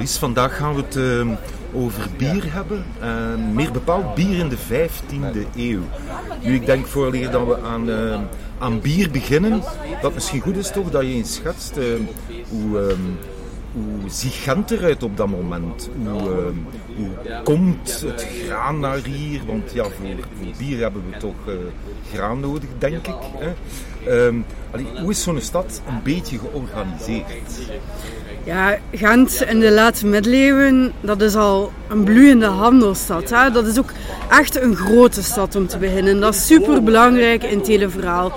Vandaag gaan we het uh, over bier hebben. Uh, meer bepaald bier in de 15e eeuw. Nu, ik denk vooraleer dat we aan, uh, aan bier beginnen, dat misschien goed is toch dat je eens schetst hoe, um, hoe ziet eruit op dat moment? Hoe, hoe komt het graan naar hier? Want ja, voor, bier hebben we toch graan nodig, denk ik. Hè? Hoe is zo'n stad een beetje georganiseerd? Ja, Gent in de late middeleeuwen, dat is al een bloeiende handelsstad. Hè? Dat is ook echt een grote stad om te beginnen. Dat is super belangrijk in het hele verhaal.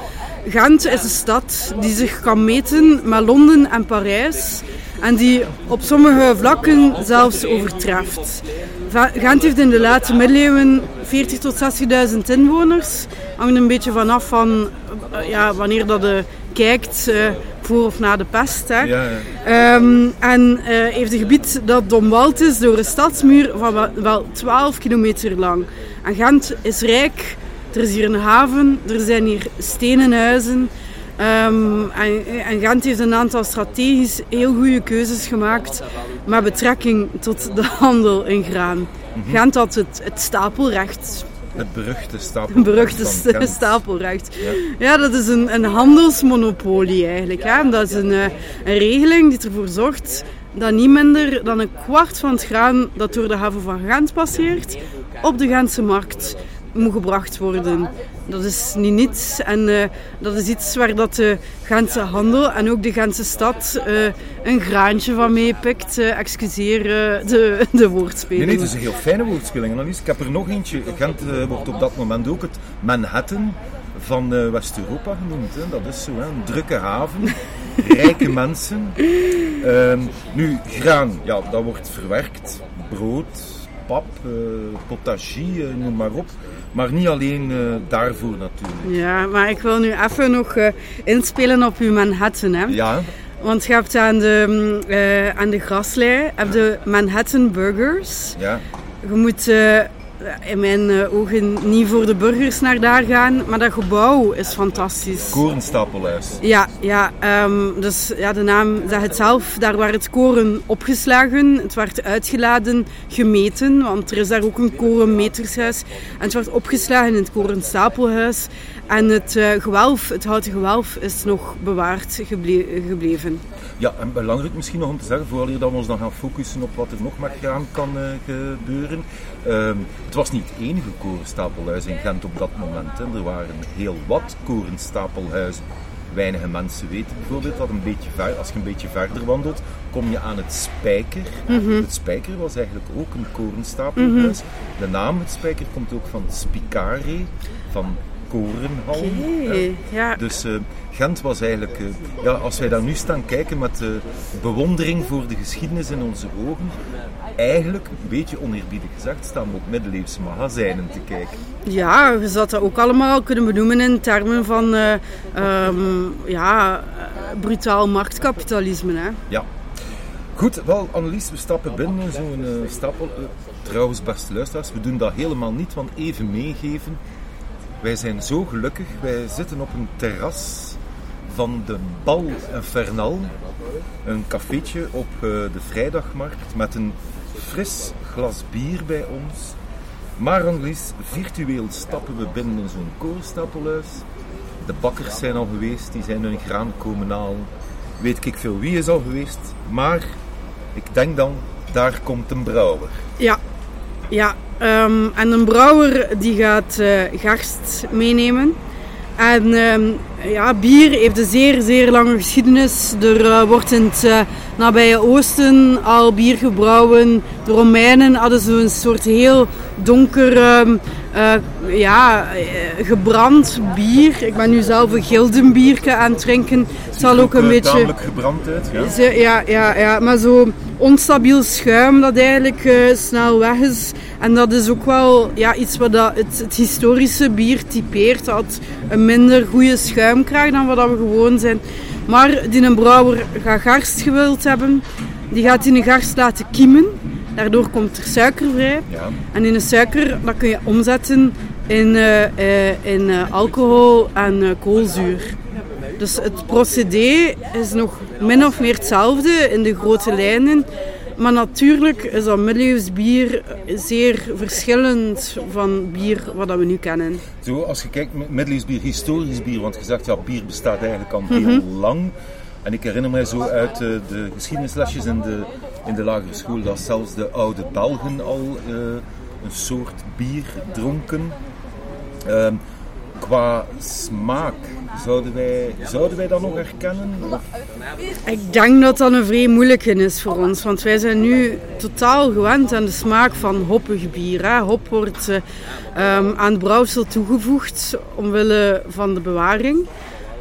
Gent is een stad die zich kan meten met Londen en Parijs. En die op sommige vlakken zelfs overtreft. Gent heeft in de late middeleeuwen 40.000 tot 60.000 inwoners. Hangt een beetje vanaf van ja, wanneer dat je kijkt. Voor of na de pest. Hè. Ja, ja. Um, en uh, heeft een gebied dat omwald is door een stadsmuur van wel, wel 12 kilometer lang. En Gent is rijk. Er is hier een haven, er zijn hier stenen huizen. Um, en, en, Gent heeft een aantal strategisch heel goede keuzes gemaakt met betrekking tot de handel in graan. Mm -hmm. Gent had het, het stapelrecht het beruchte stapelrecht. beruchte stapelrecht. Ja. ja. dat is een, een handelsmonopolie eigenlijk. Hè. Dat is een, eh, een regeling die ervoor zorgt dat niet minder dan een kwart van het graan dat door de haven van Gent passeert, op de Gentse markt moet gebracht worden. Dat is niet niets en uh, dat is iets waar dat de Gentse handel en ook de Gentse stad uh, een graantje van meepikt. Uh, excuseer de, de woordspeling. Nee, nee, het is een heel fijne woordspeling, Annelies. Ik heb er nog eentje. Gent wordt op dat moment ook het Manhattan van West-Europa genoemd. Hè. Dat is zo, hè. een drukke haven, rijke mensen. Ehm, nu, graan, ja, dat wordt verwerkt. Brood, pap, potagie, noem maar op. Maar niet alleen uh, daarvoor natuurlijk. Ja, maar ik wil nu even nog uh, inspelen op uw Manhattan. Hè? Ja. Want je hebt aan de, uh, aan de graslei heb de Manhattan Burgers. Ja. Je moet in mijn eh, ogen niet voor de burgers naar daar gaan, maar dat gebouw is fantastisch. Korenstapelhuis. Ja, ja um, dus ja, de naam zegt het zelf. Daar werd het koren opgeslagen, het werd uitgeladen, gemeten, want er is daar ook een korenmetershuis. En het werd opgeslagen in het korenstapelhuis. En het uh, gewelf, het houten gewelf, is nog bewaard geble gebleven. Ja, en belangrijk misschien nog om te zeggen, voordat we ons dan gaan focussen op wat er nog met graan kan uh, gebeuren. Uh, het was niet het enige korenstapelhuis in Gent op dat moment. Hè. Er waren heel wat korenstapelhuizen. Weinige mensen weten bijvoorbeeld dat een beetje ver, als je een beetje verder wandelt, kom je aan het Spijker. Mm -hmm. Het Spijker was eigenlijk ook een korenstapelhuis. Mm -hmm. De naam het Spijker komt ook van spicare, van korenhal. Okay, ja. Dus uh, Gent was eigenlijk, uh, ja, als wij daar nu staan kijken met uh, bewondering voor de geschiedenis in onze ogen, eigenlijk, een beetje oneerbiedig gezegd, staan we op middeleeuwse magazijnen te kijken. Ja, je zou dat ook allemaal kunnen benoemen in termen van um, ja, brutaal marktkapitalisme. Hè? Ja. Goed, wel Annelies, we stappen binnen in zo'n stapel. trouwens, beste luisteraars, we doen dat helemaal niet van even meegeven wij zijn zo gelukkig. Wij zitten op een terras van de Bal Fernal. Een cafeetje op uh, de vrijdagmarkt met een fris glas bier bij ons. Maar Annelies, virtueel stappen we binnen in zo'n koorstapelhuis. De bakkers zijn al geweest, die zijn hun graan komen halen. Weet ik veel wie is al geweest. Maar ik denk dan, daar komt een brouwer. Ja, ja, um, en een brouwer die gaat uh, garst meenemen. En um, ja, bier heeft een zeer, zeer lange geschiedenis. Er uh, wordt in het uh, nabije Oosten al bier gebrouwen. De Romeinen hadden zo'n soort heel donker, um, ja, gebrand bier. Ik ben nu zelf een gildenbierke aan het drinken. Het zal ook een beetje... gebrand uit, ja. Ja, ja, ja, maar zo onstabiel schuim dat eigenlijk snel weg is. En dat is ook wel ja, iets wat dat het, het historische bier typeert. Dat een minder goede schuim krijgt dan wat we gewoon zijn. Maar die een brouwer gaat garst gewild hebben. Die gaat in een garst laten kiemen. Daardoor komt er suiker vrij. Ja. En in de suiker dat kun je omzetten in, uh, uh, in uh, alcohol en koolzuur. Dus het procedé is nog min of meer hetzelfde in de grote lijnen. Maar natuurlijk is dat middeleeuws bier zeer verschillend van bier wat dat we nu kennen. Zo, als je kijkt, middeleeuws bier, historisch bier, want je zegt ja, bier bestaat eigenlijk al heel lang. En ik herinner mij zo uit de, de geschiedenislesjes in de, in de lagere school dat zelfs de oude Belgen al uh, een soort bier dronken. Uh, qua smaak, zouden wij, zouden wij dat nog herkennen? Ik denk dat dat een vrij moeilijke is voor ons, want wij zijn nu totaal gewend aan de smaak van hoppig bier. Hop wordt uh, um, aan het brouwsel toegevoegd omwille van de bewaring.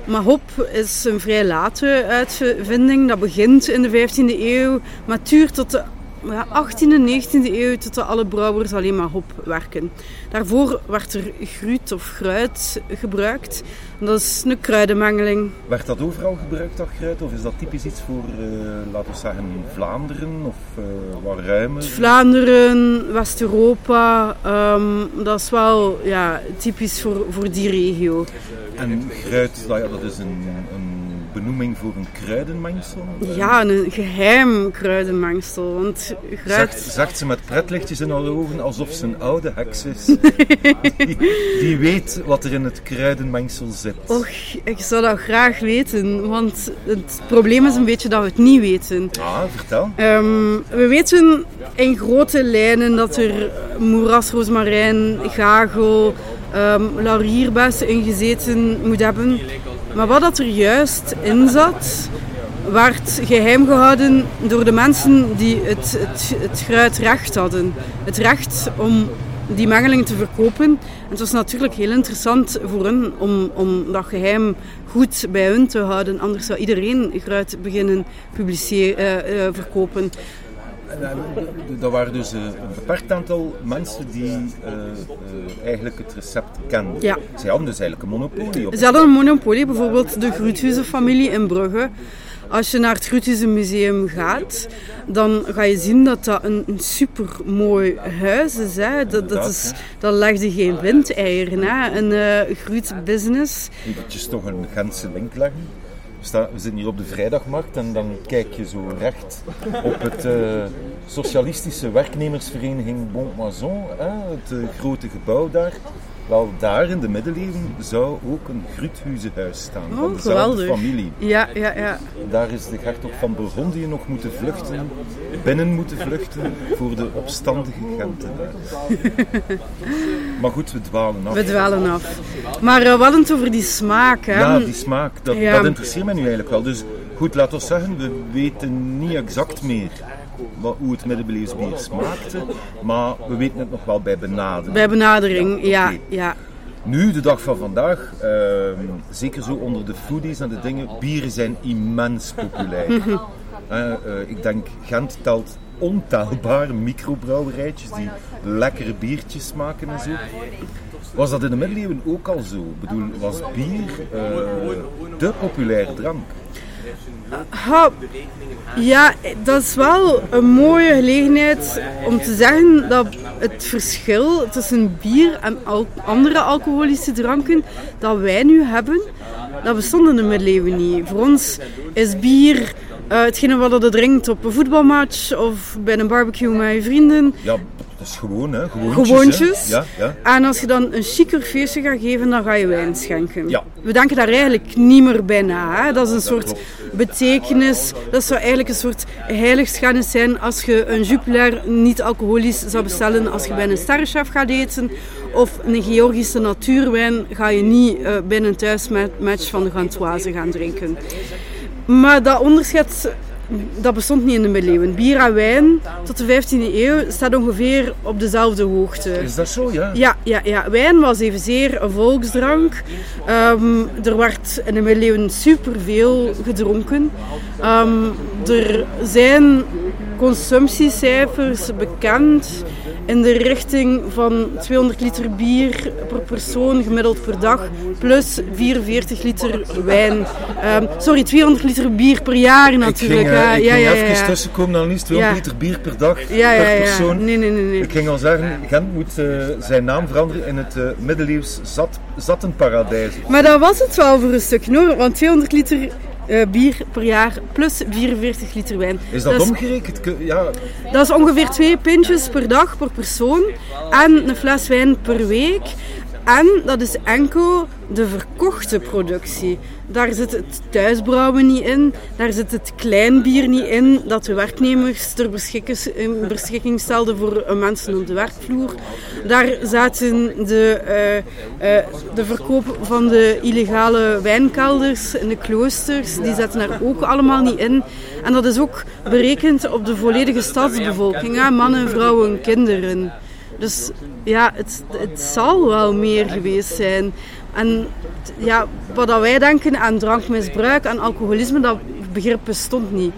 Maar hop is een vrij late uitvinding. Dat begint in de 15e eeuw, maar duurt tot de ja, 18e en 19e eeuw tot alle brouwers alleen maar hop werken. Daarvoor werd er gruut of gruit gebruikt. Dat is een kruidenmengeling. Werd dat overal gebruikt, dat gruit? Of is dat typisch iets voor, uh, laten we zeggen, Vlaanderen of uh, wat ruimer? Vlaanderen, West-Europa, um, dat is wel ja, typisch voor, voor die regio. En gruit, dat, ja, dat is een, een benoeming voor een kruidenmengsel? Ja, een geheim kruidenmengsel. Want gruit... zegt, ze met pretlichtjes in haar ogen alsof ze een oude heks is. die, die, weet wat er in het kruidenmengsel zit. Och, ik zou dat graag weten. Want het probleem is een beetje dat we het niet weten. Ah, vertel. Um, we weten in grote lijnen dat er moerasroosmarijn, gagel, um, laurierbes ingezeten moet hebben. Maar wat dat er juist in zat, werd geheim gehouden door de mensen die het, het, het gruit recht hadden. Het recht om die mengeling te verkopen. En het was natuurlijk heel interessant voor hen om, om dat geheim goed bij hun te houden. Anders zou iedereen gruit beginnen publiceren, uh, uh, verkopen. Dat waren dus een beperkt aantal mensen die uh, eigenlijk het recept kenden. Ja. Zij hadden dus eigenlijk een monopolie op. Ze hadden een monopolie, bijvoorbeeld de Groethuizen-familie in Brugge. Als je naar het Groethuizen Museum gaat, dan ga je zien dat dat een, een super mooi huis is. Hè. Dat, dat, is dat legde geen windeieren. Hè. Een uh, groot business. Eventjes toch een Gentse link leggen we zitten hier op de vrijdagmarkt en dan kijk je zo recht op het uh, socialistische werknemersvereniging Moison, het uh, grote gebouw daar. Wel, daar in de middeleeuwen zou ook een Gruthuizenhuis staan, oh, van dezelfde familie. Ja, ja, ja. Daar is de hertog van Burgondië nog moeten vluchten, binnen moeten vluchten voor de opstandige Genten. maar goed, we dwalen af. We dwalen af. Maar uh, wat het over die smaak, hè? Ja, die smaak, dat, dat interesseert mij nu eigenlijk wel. Dus goed, laten we zeggen, we weten niet exact meer hoe het middeleeuws bier smaakte, maar we weten het nog wel bij benadering. Bij benadering, ja. ja, Nu, de dag van vandaag, uh, zeker zo onder de foodies en de dingen, bieren zijn immens populair. uh, ik denk, Gent telt ontelbare microbrouwerijtjes die lekkere biertjes maken en zo. Was dat in de middeleeuwen ook al zo? Ik bedoel, was bier uh, de populaire drank? Ja, dat is wel een mooie gelegenheid om te zeggen dat het verschil tussen bier en andere alcoholische dranken dat wij nu hebben, dat bestond in de middeleeuwen niet. Voor ons is bier uh, hetgene wat je drinkt op een voetbalmatch of bij een barbecue met je vrienden. Ja, gewoon, hè? Gewoontjes. Gewoontjes. Ja, ja. En als je dan een chiquer feestje gaat geven, dan ga je wijn schenken. Ja. We denken daar eigenlijk niet meer bij na. Hè? Dat is een soort betekenis. Dat zou eigenlijk een soort heiligschennis zijn als je een Jupiler niet alcoholisch zou bestellen als je bij een sterrenchef gaat eten. Of een Georgische natuurwijn ga je niet uh, bij een thuismatch van de Gantoise gaan drinken. Maar dat onderscheid dat bestond niet in de middeleeuwen. Bier en wijn tot de 15e eeuw staat ongeveer op dezelfde hoogte. Is dat zo, ja? Ja, ja, ja. wijn was evenzeer een volksdrank. Um, er werd in de middeleeuwen superveel gedronken. Um, er zijn consumptiecijfers bekend in de richting van 200 liter bier per persoon gemiddeld per dag, plus 44 liter wijn. Um, sorry, 200 liter bier per jaar natuurlijk. Ik ging, uh, ik ja, ging ja, even ja, tussenkomen, dan liefst 200 liter bier per dag per persoon. Nee, nee, nee, nee, Ik ging al zeggen, Gent moet uh, zijn naam veranderen in het uh, middeleeuws zat, zattenparadijs. Maar dat was het wel voor een stuk hoor, want 200 liter eh, bier per jaar plus 44 liter wijn. Is dat, omgerekend? Ja. Dat is ongeveer twee pintjes per dag per persoon en een fles wijn per week. En dat is enkel de verkochte productie. Daar zit het thuisbrouwen niet in, daar zit het kleinbier niet in, dat de werknemers ter beschikking stelden voor mensen op de werkvloer. Daar zaten de, uh, uh, de verkoop van de illegale wijnkelders in de kloosters, die zaten daar ook allemaal niet in. En dat is ook berekend op de volledige stadsbevolking, mannen, vrouwen, kinderen. Dus ja, het, het zal wel meer geweest zijn. En ja, wat wij denken aan drankmisbruik, en alcoholisme, dat begrip bestond niet.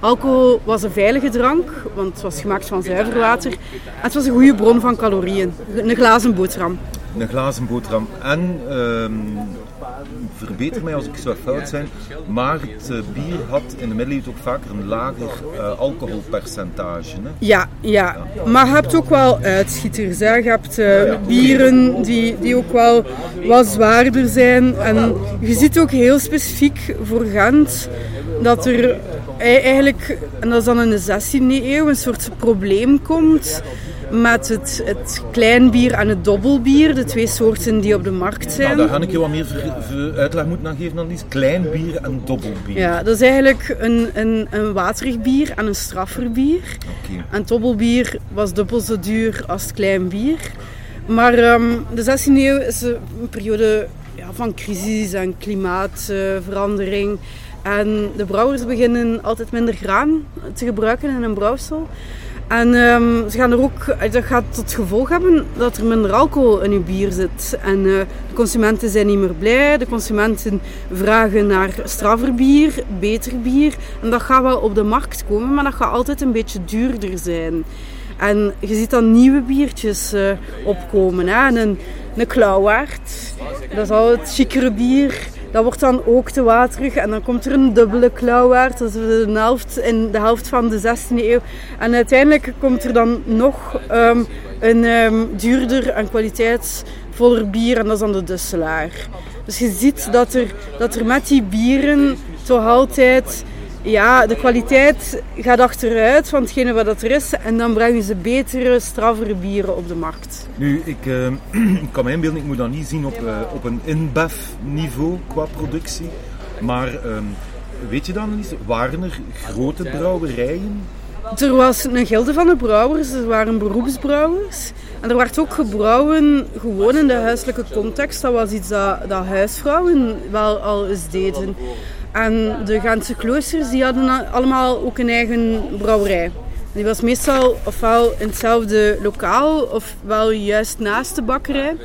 Alcohol was een veilige drank, want het was gemaakt van zuiver water. En het was een goede bron van calorieën. Een glazen boterham. Een glazen boterham. En uh, verbeter mij als ik zou fout zijn, maar het uh, bier had in de middeleeuwen ook vaker een lager uh, alcoholpercentage. Hè? Ja, ja, maar je hebt ook wel uitschieters. Hè. Je hebt uh, bieren die, die ook wel wat zwaarder zijn. En je ziet ook heel specifiek voor Gent dat er eigenlijk, en dat is dan in de 16e eeuw, een soort probleem komt met het, het kleinbier en het dobbelbier, de twee soorten die op de markt zijn. Nou, daar ga ik je wat meer uitleg moeten aan geven dan die kleinbier en dobbelbier. Ja, dat is eigenlijk een, een, een waterig bier en een straffer bier. Okay. En dobbelbier was dubbel zo duur als het klein bier. Maar um, de 16e eeuw is een periode ja, van crisis en klimaatverandering. en de brouwers beginnen altijd minder graan te gebruiken in een brouwsel. En um, ze gaan er ook, dat gaat tot gevolg hebben dat er minder alcohol in je bier zit. En uh, de consumenten zijn niet meer blij. De consumenten vragen naar straffer bier, beter bier. En dat gaat wel op de markt komen, maar dat gaat altijd een beetje duurder zijn. En je ziet dan nieuwe biertjes uh, opkomen. Hè? En een, een klauwaard, dat is al het chicere bier. Dat wordt dan ook te waterig en dan komt er een dubbele klauwaard. Dat is de helft, in de helft van de 16e eeuw. En uiteindelijk komt er dan nog um, een um, duurder en kwaliteitsvoller bier en dat is dan de Dusselaar. Dus je ziet dat er, dat er met die bieren toch altijd ja, de kwaliteit gaat achteruit van hetgene wat er is. En dan brengen ze betere, straffere bieren op de markt. Nu, ik, uh, ik kan me inbeelden, ik moet dat niet zien op, uh, op een InBev-niveau qua productie. Maar um, weet je dan niet, waren er grote brouwerijen? Er was een gilde van de brouwers, er waren beroepsbrouwers. En er werd ook gebrouwen gewoon in de huiselijke context. Dat was iets dat, dat huisvrouwen wel al eens deden. En de Gentse kloosters die hadden allemaal ook een eigen brouwerij. Die was meestal ofwel in hetzelfde lokaal ofwel juist naast de bakkerij.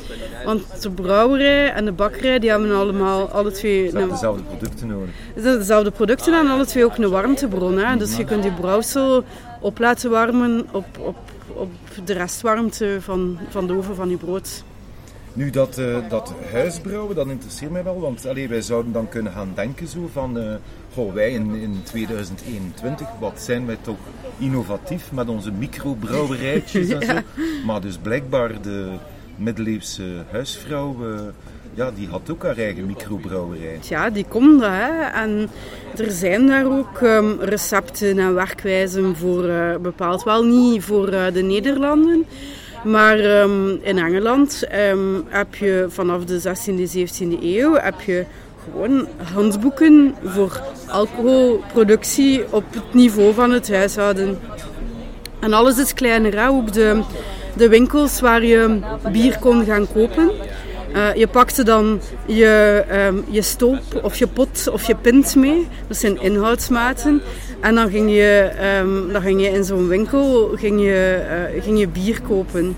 Want de brouwerij en de bakkerij die hebben allemaal alle twee... Een, dezelfde producten nodig. Dezelfde producten en alle twee ook een warmtebron. Hè. Dus je kunt die brouwsel op laten warmen op, op, op de restwarmte van, van de oven van je brood. Nu, dat, uh, dat huisbrouwen, dat interesseert mij wel, want allee, wij zouden dan kunnen gaan denken zo van, uh, goh, wij in, in 2021, wat zijn wij toch innovatief met onze microbrouwerijtjes en zo. Maar dus blijkbaar de middeleeuwse huisvrouw, uh, ja, die had ook haar eigen microbrouwerij. Ja, die komt hè. En er zijn daar ook um, recepten en werkwijzen voor bepaald. Wel niet voor de Nederlanden. Maar um, in Engeland um, heb je vanaf de 16e, 17e eeuw heb je gewoon handboeken voor alcoholproductie op het niveau van het huishouden. En alles is kleiner, hè? ook de, de winkels waar je bier kon gaan kopen. Uh, je pakte dan je, um, je stoop of je pot of je pint mee. Dat zijn inhoudsmaten. En dan ging je, um, dan ging je in zo'n winkel ging je, uh, ging je bier kopen.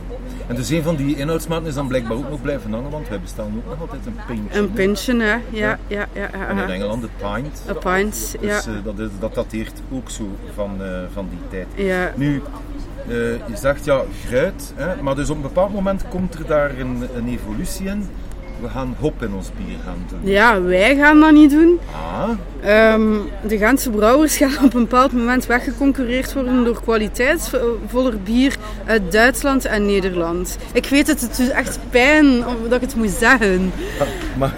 En dus een van die inhoudsmaten is dan blijkbaar ook nog blijven hangen, want wij bestaan ook nog altijd een pintje. Een pintje, hè? Ja, ja, ja. ja, ja. En in Engeland de pint. Een pint, dus, ja. Uh, dat, is, dat dateert ook zo van, uh, van die tijd. Ja. Nu, uh, je zegt ja, gruit, hè, maar dus op een bepaald moment komt er daar een, een evolutie in we gaan hop in ons bier gaan doen. Ja, wij gaan dat niet doen. Ah. Um, de Gentse brouwers gaan op een bepaald moment weggeconcureerd worden door kwaliteitsvoller bier uit Duitsland en Nederland. Ik weet het, het is echt pijn dat ik het moet zeggen. Ja, maar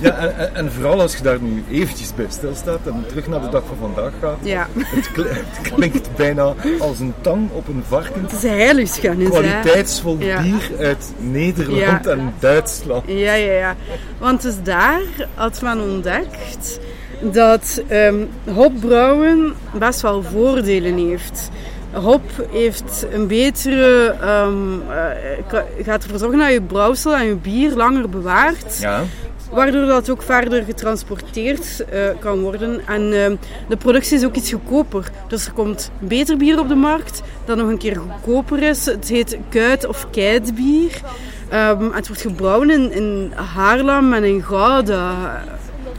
Ja, en, en, vooral als je daar nu eventjes bij stilstaat en terug naar de dag van vandaag gaat. Ja. Het, het klinkt bijna als een tang op een varken. Het is heiligschennis, Kwaliteitsvol bier uit Nederland en Duitsland. Ja, ja, ja. Want dus daar had men ontdekt dat um, hopbrouwen best wel voordelen heeft. Hop heeft een betere, um, uh, gaat ervoor zorgen dat je brouwsel en je bier langer bewaart. Ja. Waardoor dat ook verder getransporteerd uh, kan worden. En uh, de productie is ook iets goedkoper. Dus er komt beter bier op de markt dat nog een keer goedkoper is. Het heet kuit- of keitbier. Um, het wordt gebrouwen in, in Haarlem en in Gouda.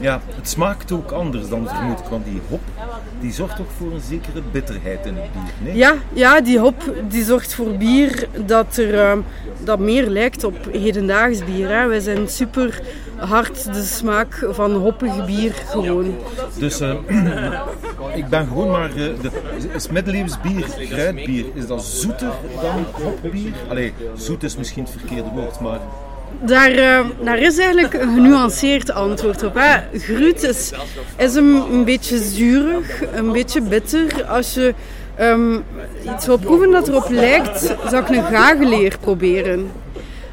Ja, het smaakt ook anders dan vermoed ik, want die hop die zorgt toch voor een zekere bitterheid in het bier, nee? Ja, ja die hop die zorgt voor bier dat, er, uh, dat meer lijkt op hedendaags bier. Hè. Wij zijn super hard de smaak van hoppig bier gewoon. Dus uh, ik ben gewoon maar... Uh, de, is middeleeuws bier, kruidbier, is dat zoeter dan hopbier? Allee, zoet is misschien het verkeerde woord, maar... Daar, uh, daar is eigenlijk een genuanceerd antwoord op. Hè. Gruut is, is een, beetje zuurig, een beetje bitter. Als je um, iets wil proeven dat erop lijkt, zou ik een gageleer proberen.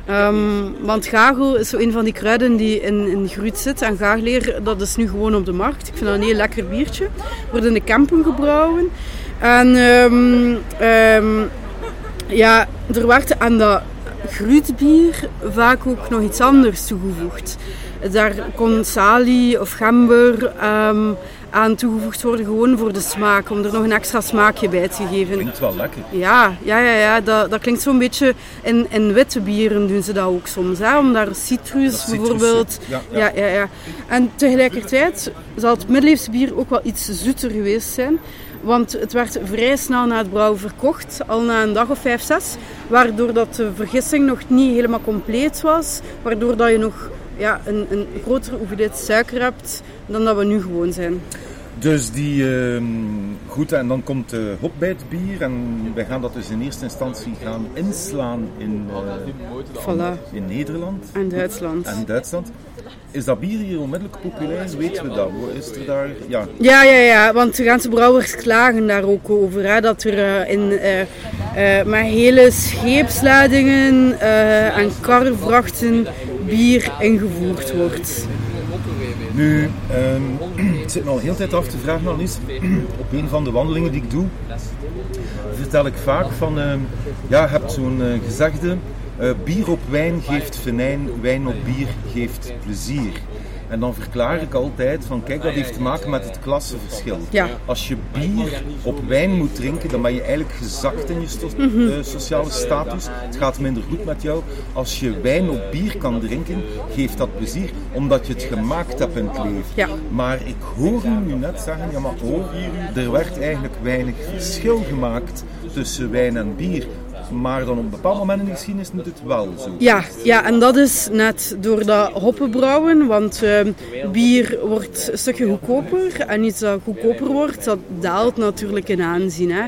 Um, want gagel is zo een van die kruiden die in, in gruut zit. En gageleer, dat is nu gewoon op de markt. Ik vind dat een heel lekker biertje. Wordt in de camping gebrouwen. En um, ja, er werd aan dat gruutbier vaak ook nog iets anders toegevoegd. Daar kon salie of gember um, aan toegevoegd worden, gewoon voor de smaak, om er nog een extra smaakje bij te geven. Klinkt wel lekker. Ja, ja, ja, ja dat, dat klinkt zo'n beetje... In, in witte bieren doen ze dat ook soms, hè, om daar citrus bijvoorbeeld... Ja, ja. Ja, ja, ja. En tegelijkertijd zal het middeleeuwse bier ook wel iets zoeter geweest zijn. Want het werd vrij snel na het brouwen verkocht, al na een dag of vijf, zes. Waardoor dat de vergissing nog niet helemaal compleet was. Waardoor dat je nog ja, een, een grotere hoeveelheid suiker hebt dan dat we nu gewoon zijn. Dus die, uh, goed, en dan komt de hop bij het bier en wij gaan dat dus in eerste instantie gaan inslaan in, uh, voilà. in Nederland. En Duitsland. En Duitsland. Is dat bier hier onmiddellijk populair? Weten we dat? Is er daar... Ja, ja, ja, ja want de Gaanse brouwers klagen daar ook over. Hè, dat er uh, in, uh, uh, met hele scheepsladingen en karvrachten bier ingevoerd wordt. Nu, um, ik zit me al heel tijd af te vragen, Alice. Op een van de wandelingen die ik doe, vertel ik vaak van... Uh, ja, je hebt zo'n gezegde... Uh, bier op wijn geeft venijn, wijn op bier geeft plezier. En dan verklaar ik altijd van kijk, dat heeft te maken met het klassenverschil. Ja. Als je bier op wijn moet drinken, dan ben je eigenlijk gezakt in je so mm -hmm. uh, sociale status. Het gaat minder goed met jou. Als je wijn op bier kan drinken, geeft dat plezier, omdat je het gemaakt hebt in het leven. Ja. Maar ik hoor u nu net zeggen, ja maar hoor, er werd eigenlijk weinig verschil gemaakt tussen wijn en bier. Maar dan op een bepaald moment in de geschiedenis moet het wel zo. Ja, ja en dat is net door dat hoppenbrouwen. Want uh, bier wordt een stukje goedkoper. En iets dat goedkoper wordt, dat daalt natuurlijk in aanzien. Hè.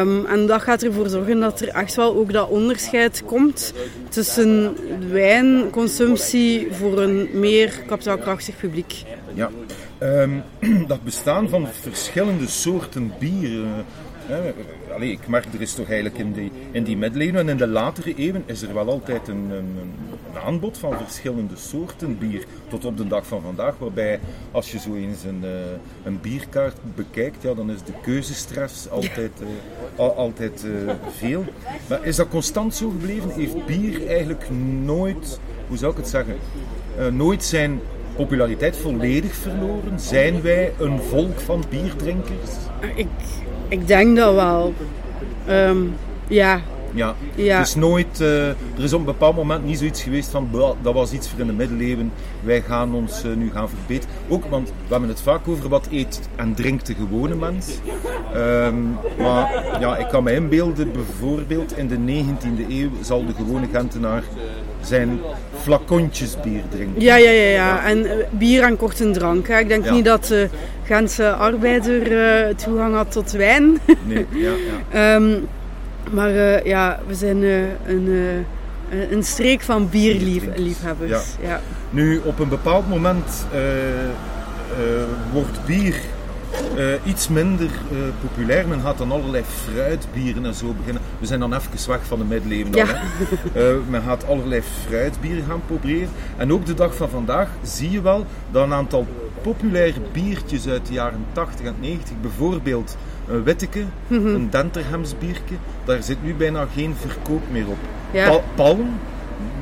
Um, en dat gaat ervoor zorgen dat er echt wel ook dat onderscheid komt tussen wijnconsumptie voor een meer kapitaalkrachtig publiek. Ja, um, dat bestaan van verschillende soorten bier. Hè, allee, ik merk, er is toch eigenlijk in die, in die middeleeuwen en in de latere eeuwen is er wel altijd een, een, aanbod van verschillende soorten bier. Tot op de dag van vandaag, waarbij als je zo eens een, uh, een bierkaart bekijkt, ja, dan is de keuzestress altijd, al, altijd uh, veel. Maar is dat constant zo gebleven? Heeft bier eigenlijk nooit, hoe zou ik het zeggen, nooit zijn populariteit volledig verloren? Zijn wij een volk van bierdrinkers? Ik, ik denk dat wel. Um, ja. Ja. ja. Dus nooit, uh, er is op een bepaald moment niet zoiets geweest van dat was iets voor in de middeleeuwen, wij gaan ons uh, nu gaan verbeteren. Ook, want we hebben het vaak over wat eet en drinkt de gewone mens. Um, maar ja, ik kan me inbeelden, bijvoorbeeld in de 19e eeuw zal de gewone Gentenaar zijn flacontjes bier drinken. Ja, ja, ja, ja. en uh, bier en korte drank. Hè. Ik denk Ja. niet dat de Gentse arbeider uh, toegang had tot wijn. Nee, ja, ja. um, maar uh, ja, we zijn een, een, een streek van bierliefhebbers. Ja. Ja. Nu, op een bepaald moment wordt bier iets minder populair. Men gaat dan allerlei fruitbieren en zo beginnen. We zijn dan even weg van de middeleeuwen. Ja. men gaat allerlei fruitbieren gaan proberen. En ook de dag van vandaag zie je wel dat een aantal populaire biertjes uit de jaren 80 en 90, bijvoorbeeld een Witteke, mm een Denterhems biertje, daar zit nu bijna geen verkoop meer op. Ja. Palm,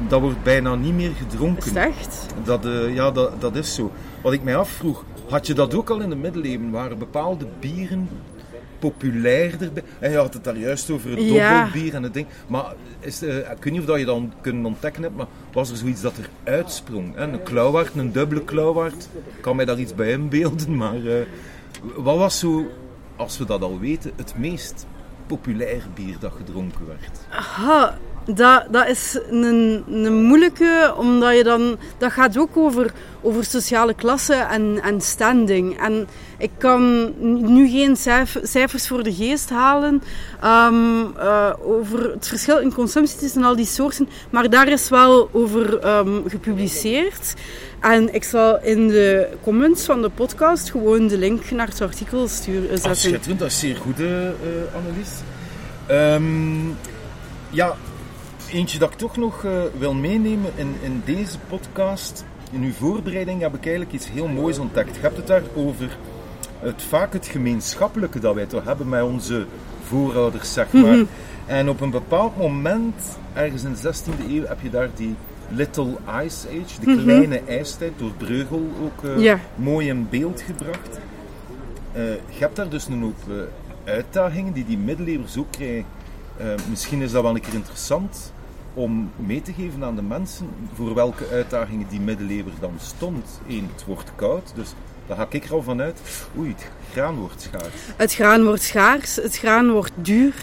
dat wordt bijna niet meer gedronken. Is echt? Dat, uh, ja, dat, dat is zo. Wat ik mij afvroeg, had je dat ook al in de middeleeuwen? Waren bepaalde bieren populairder? En je had het daar juist over het dobbelbier en het ding. Maar is, uh, ik weet niet of dat je dan kunnen ontdekken hebt, maar was er zoiets dat er uitsprong? Hè? Een klauwaard, een dubbele klauwaard, kan mij daar iets bij inbeelden, maar uh, wat was zo, als we dat al weten, het meest populair bier dat gedronken werd? Aha, dat, dat is een, een moeilijke, omdat je dan... Dat gaat ook over, over sociale klasse en, en standing. En ik kan nu geen cijfers voor de geest halen um, uh, over het verschil in consumptie tussen al die soorten. Maar daar is wel over um, gepubliceerd. En ik zal in de comments van de podcast gewoon de link naar het artikel sturen. Zetten. Schitterend, dat is zeer goed, uh, Annelies. Um, ja, eentje dat ik toch nog uh, wil meenemen in, in deze podcast. In uw voorbereiding heb ik eigenlijk iets heel moois ontdekt. Je hebt het daar over het, vaak het gemeenschappelijke dat wij toch hebben met onze voorouders, zeg maar. Mhm. En op een bepaald moment, ergens in de 16e eeuw, heb je daar die Little Ice Age, de mhm. kleine ijstijd, door Breugel ook uh, mooi in beeld gebracht. Uh, je hebt daar dus een hoop uitdagingen die die middeleeuwers ook krijgen. misschien is dat wel een keer interessant om mee te geven aan de mensen voor welke uitdagingen die middeleeuwer dan stond. Eén, het wordt koud, dus daar ga ik er al vanuit. Oei, het graan wordt schaars. Het graan wordt schaars, het graan wordt duur.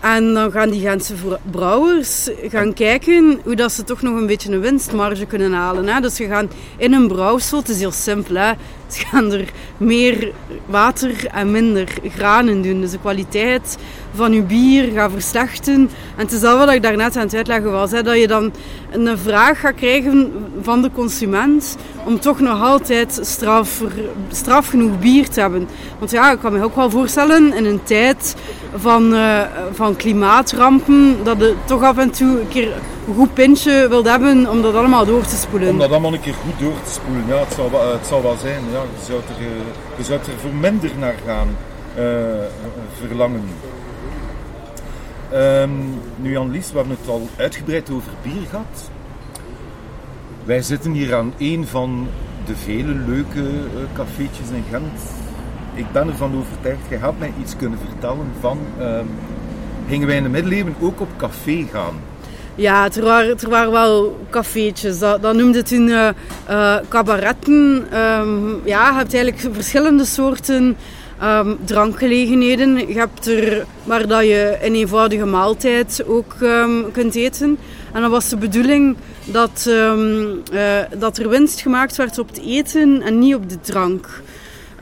En dan gaan die Gentse brouwers gaan kijken hoe dat ze toch nog een beetje een winstmarge kunnen halen. Hè? Dus ze gaan in een brouwsel, het is heel simpel, hè? Gaan er meer water en minder graan in doen. Dus de kwaliteit van je bier gaat verslechten. En het is al wat ik daarnet aan het uitleggen was, hè, dat je dan een vraag gaat krijgen van de consument om toch nog altijd straf, genoeg bier te hebben. Want ja, ik kan me ook wel voorstellen in een tijd van, uh, van klimaatrampen, dat je toch af en toe een keer goed pintje wilt hebben om dat allemaal door te spoelen. Om dat allemaal een keer goed door te spoelen, ja, het zal, het zal wel zijn. Ja, je, zou er, eh, je zou er voor minder naar gaan uh, verlangen. Um, nu Annelies, we hebben het al uitgebreid over bier gehad. Wij zitten hier aan een van de vele leuke uh, cafeetjes in Gent. Ik ben ervan overtuigd, jij gaat mij iets kunnen vertellen van... Um, gingen wij in de middeleeuwen ook op café gaan? Ja, er waren, er waren wel cafeetjes. Dat, dat noemde toen uh, uh, cabaretten. Um, ja, je hebt eigenlijk verschillende soorten um, drankgelegenheden. Je hebt er waar dat je een eenvoudige maaltijd ook um, kunt eten. En dan was de bedoeling dat, uh, dat er winst gemaakt werd op het eten en niet op de drank.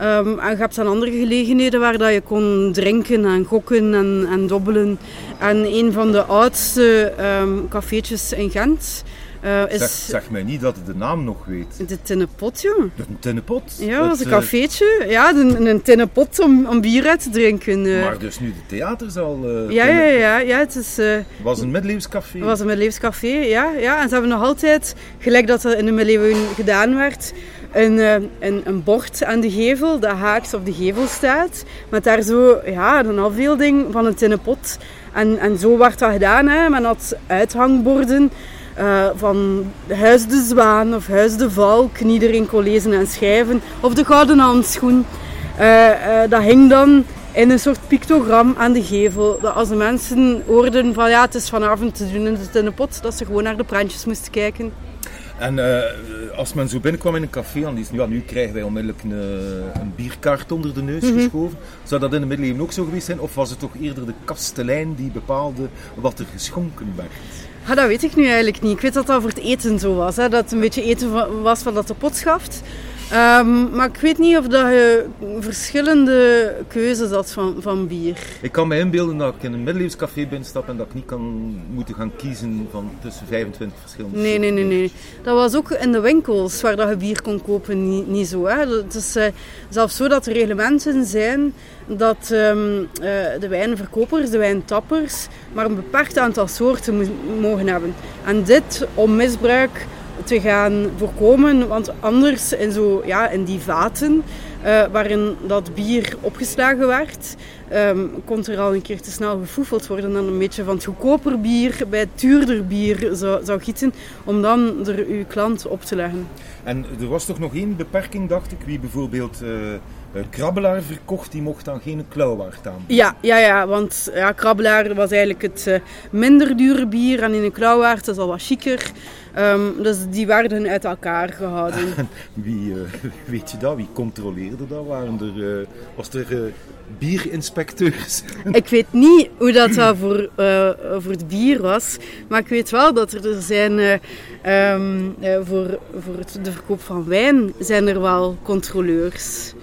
Um, en je hebt dan andere gelegenheden waar dat je kon drinken en gokken en, en dobbelen. En een van de oudste um, cafeetjes in Gent uh, is... Zeg, zeg, mij niet dat het de naam nog weet. De tinnenpot, joh. De tinnenpot? Ja, dat is een cafeetje. Ja, een, een tinnenpot om, om bier uit te drinken. Uh. Maar dus nu de theaterzaal... Uh, ja, ja, ja, ja. Het is... Was een middeleeuwscafé. Het was een middeleeuwscafé, ja, ja. En ze hebben nog altijd, gelijk dat er in de middeleeuwen gedaan werd, een, een, een, bord aan de gevel dat haaks op de gevel staat. Met daar zo ja, een afbeelding van een tinnenpot. En, en zo werd dat gedaan. Hè. Men had uithangborden uh, van Huis de Zwaan of Huis de Valk. Iedereen kon lezen en schrijven. Of de Gouden Handschoen. Uh, dat hing dan in een soort pictogram aan de gevel. Dat als de mensen hoorden van ja, het is vanavond te doen in de tinnenpot, dat ze gewoon naar de prantjes moesten kijken. En uh, als men zo binnenkwam in een café, dan is nu, nu krijgen wij onmiddellijk een, een bierkaart onder de neus mm -hmm. geschoven. Zou dat in de middeleeuwen ook zo geweest zijn? Of was het toch eerder de kastelein die bepaalde wat er geschonken werd? Ja, dat weet ik nu eigenlijk niet. Ik weet dat dat voor het eten zo was. Hè? Dat het een beetje eten was van dat de pot schaft. Ehm, maar ik weet niet of dat je verschillende keuzes had van, van bier. Ik kan me inbeelden dat ik in een middeleeuwscafé binnenstap en dat ik niet kan moeten gaan kiezen van tussen 25 verschillende Nee, nee, nee, nee. Dat was ook in de winkels waar dat je bier kon kopen niet, niet zo. Hè. Het is uh, zelfs zo dat er reglementen zijn dat um, uh, de wijnverkopers, de wijntappers, maar een beperkt aantal soorten mogen hebben. En dit om misbruik te gaan voorkomen. Want anders in, zo, ja, in die vaten uh, waarin dat bier opgeslagen werd, um, kon er al een keer te snel gefoefeld worden en een beetje van het goedkoper bier bij het duurder bier zou, zou gieten, om dan er uw klant op te leggen. En er was toch nog één beperking, dacht ik, wie bijvoorbeeld... Uh krabbelaar verkocht, die mocht dan geen klauwwaard aan. Ja, ja, ja want ja, krabbelaar was eigenlijk het uh, minder dure bier en in een klauwwaard is al wat chiquer. Um, dus die werden uit elkaar gehouden. Wie, uh, weet je dat? Wie controleerde dat? Waren er, uh, was er bierinspecteurs? ik weet niet hoe dat, dat voor, voor het bier was, maar ik weet wel dat er, er zijn um, voor, voor het, de verkoop van wijn zijn er wel controleurs.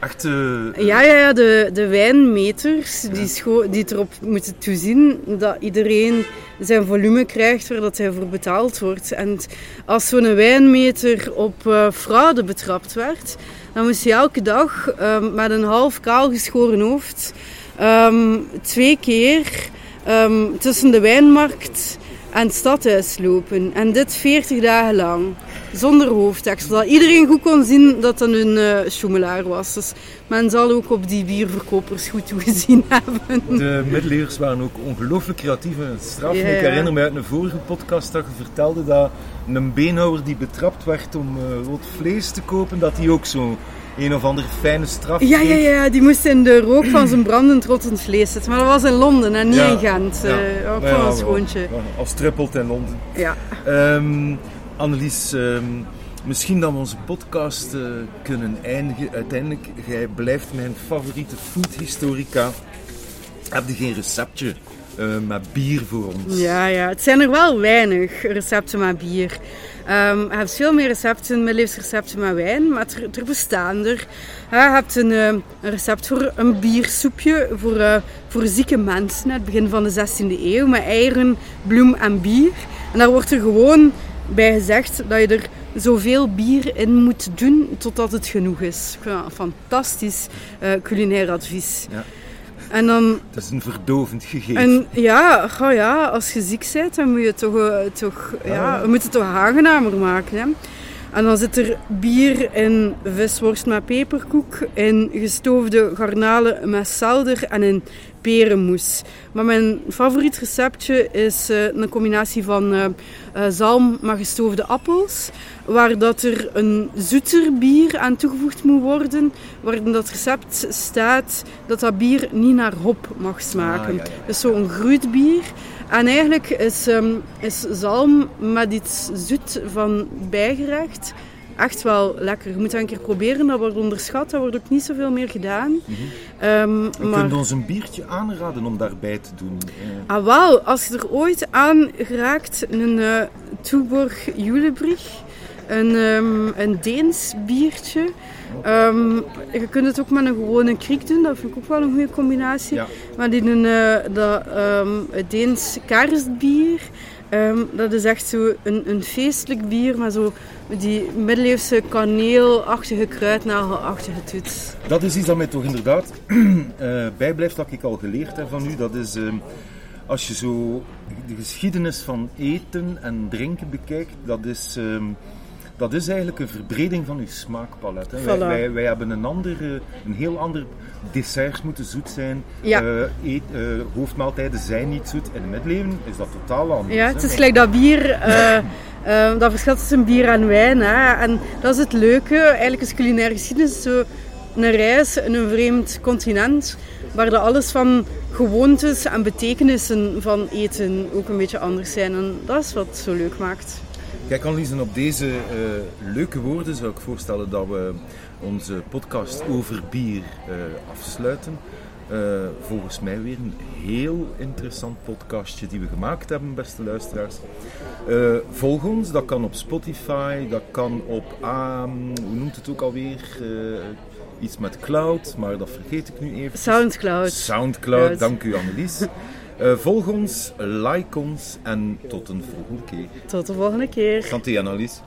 Echt, uh... Ja, ja, ja de, de wijnmeters die, scho- die erop moeten toezien dat iedereen zijn volume krijgt waar dat hij voor betaald wordt. En als zo'n wijnmeter op uh, fraude betrapt werd, dan moest hij elke dag um, met een half kaal geschoren hoofd um, twee keer um, tussen de wijnmarkt en het stadhuis lopen. En dit 40 dagen lang. Zonder hoofdtekst. Zodat iedereen goed kon zien dat het een uh, schoemelaar was. Dus men zal ook op die bierverkopers goed toegezien hebben. De middeleeuwers waren ook ongelooflijk creatief en straf. Ja, ja. Ik herinner me uit een vorige podcast dat je vertelde dat een beenhouwer die betrapt werd om uh, rood vlees te kopen, dat hij ook zo een of andere fijne straf ja, ja, ja, die moest in de rook van zijn brandend rottend vlees zitten. Maar dat was in Londen en niet ja, in Gent. Ja. Uh, ook van een schoontje. Als trippelt in Londen. Ja. Um, Annelies, um, misschien dat we onze podcast uh, kunnen eindigen. Uiteindelijk, jij blijft mijn favoriete foodhistorica. Heb je geen receptje uh, met bier voor ons? Ja, ja, het zijn er wel weinig recepten met bier. Um, je veel meer recepten, middeleeuwsrecepten met wijn, maar er, er bestaan er. Je hebt een, een, recept voor een biersoepje voor, uh, voor zieke mensen, het begin van de 16e eeuw, met eieren, bloem en bier. En daar wordt er gewoon bij gezegd dat je er zoveel bier in moet doen totdat het genoeg is. Fantastisch uh, culinair advies. Ja. En dan, dat is een verdovend gegeven. En ja, oh ja, als je ziek bent, dan moet je toch, uh, toch, ja. ja. we moeten het toch aangenamer maken. Hè? En dan zit er bier in visworst met peperkoek, in gestoofde garnalen met selder en in perenmoes. Maar mijn favoriet receptje is uh, een combinatie van uh, uh, zalm met gestoofde appels, waar dat er een zoeter bier aan toegevoegd moet worden, waarin dat recept staat dat dat bier niet naar hop mag smaken. Ah, ja, ja, ja. Dus zo'n groeitbier. En eigenlijk is, um, is zalm met iets zoet van bijgerecht echt wel lekker. Je moet dat een keer proberen, dat wordt onderschat, dat wordt ook niet zoveel meer gedaan. Mm -hmm. um, maar... Kun je ons een biertje aanraden om daarbij te doen? Uh... Ah, wel, als je er ooit aan geraakt, een uh, Tuborg Julebrich, een, um, een Deens biertje. Um, je kunt het ook met een gewone kriek doen, dat vind ik ook wel een goede combinatie. Ja. Maar die doen uh, dat um, Deens kaarsbier. Um, dat is echt zo een, een feestelijk bier, maar zo die middeleeuwse kaneelachtige, kruidnagelachtige toets. Dat is iets dat mij toch inderdaad uh, bijblijft, dat ik al geleerd heb van u. Dat is als je zo de geschiedenis van eten en drinken bekijkt, dat is dat is eigenlijk een verbreding van uw smaakpalet. Hè. Voilà. Wij, wij, wij, hebben een, andere, een heel ander dessert moeten zoet zijn. Ja. Uh, eet, uh, hoofdmaaltijden zijn niet zoet. In het middeleeuwen is dat totaal anders. Ja, het is gelijk dat bier. Uh, dat verschilt tussen bier en wijn. Hè. En dat is het leuke. Eigenlijk is culinaire geschiedenis zo een reis in een vreemd continent. Waar dat alles van gewoontes en betekenissen van eten ook een beetje anders zijn. En dat is wat het zo leuk maakt. Kijk Annelies, en op deze uh, leuke woorden zou ik voorstellen dat we onze podcast over bier uh, afsluiten. Uh, volgens mij weer een heel interessant podcastje die we gemaakt hebben, beste luisteraars. Uh, volg ons, dat kan op Spotify, dat kan op, um, hoe noemt het ook alweer? Uh, iets met cloud, maar dat vergeet ik nu even. Soundcloud. Soundcloud, dank u Annelies. Eh, volg ons, like ons en tot een volgende keer. Tot de volgende keer. Santé Annelies.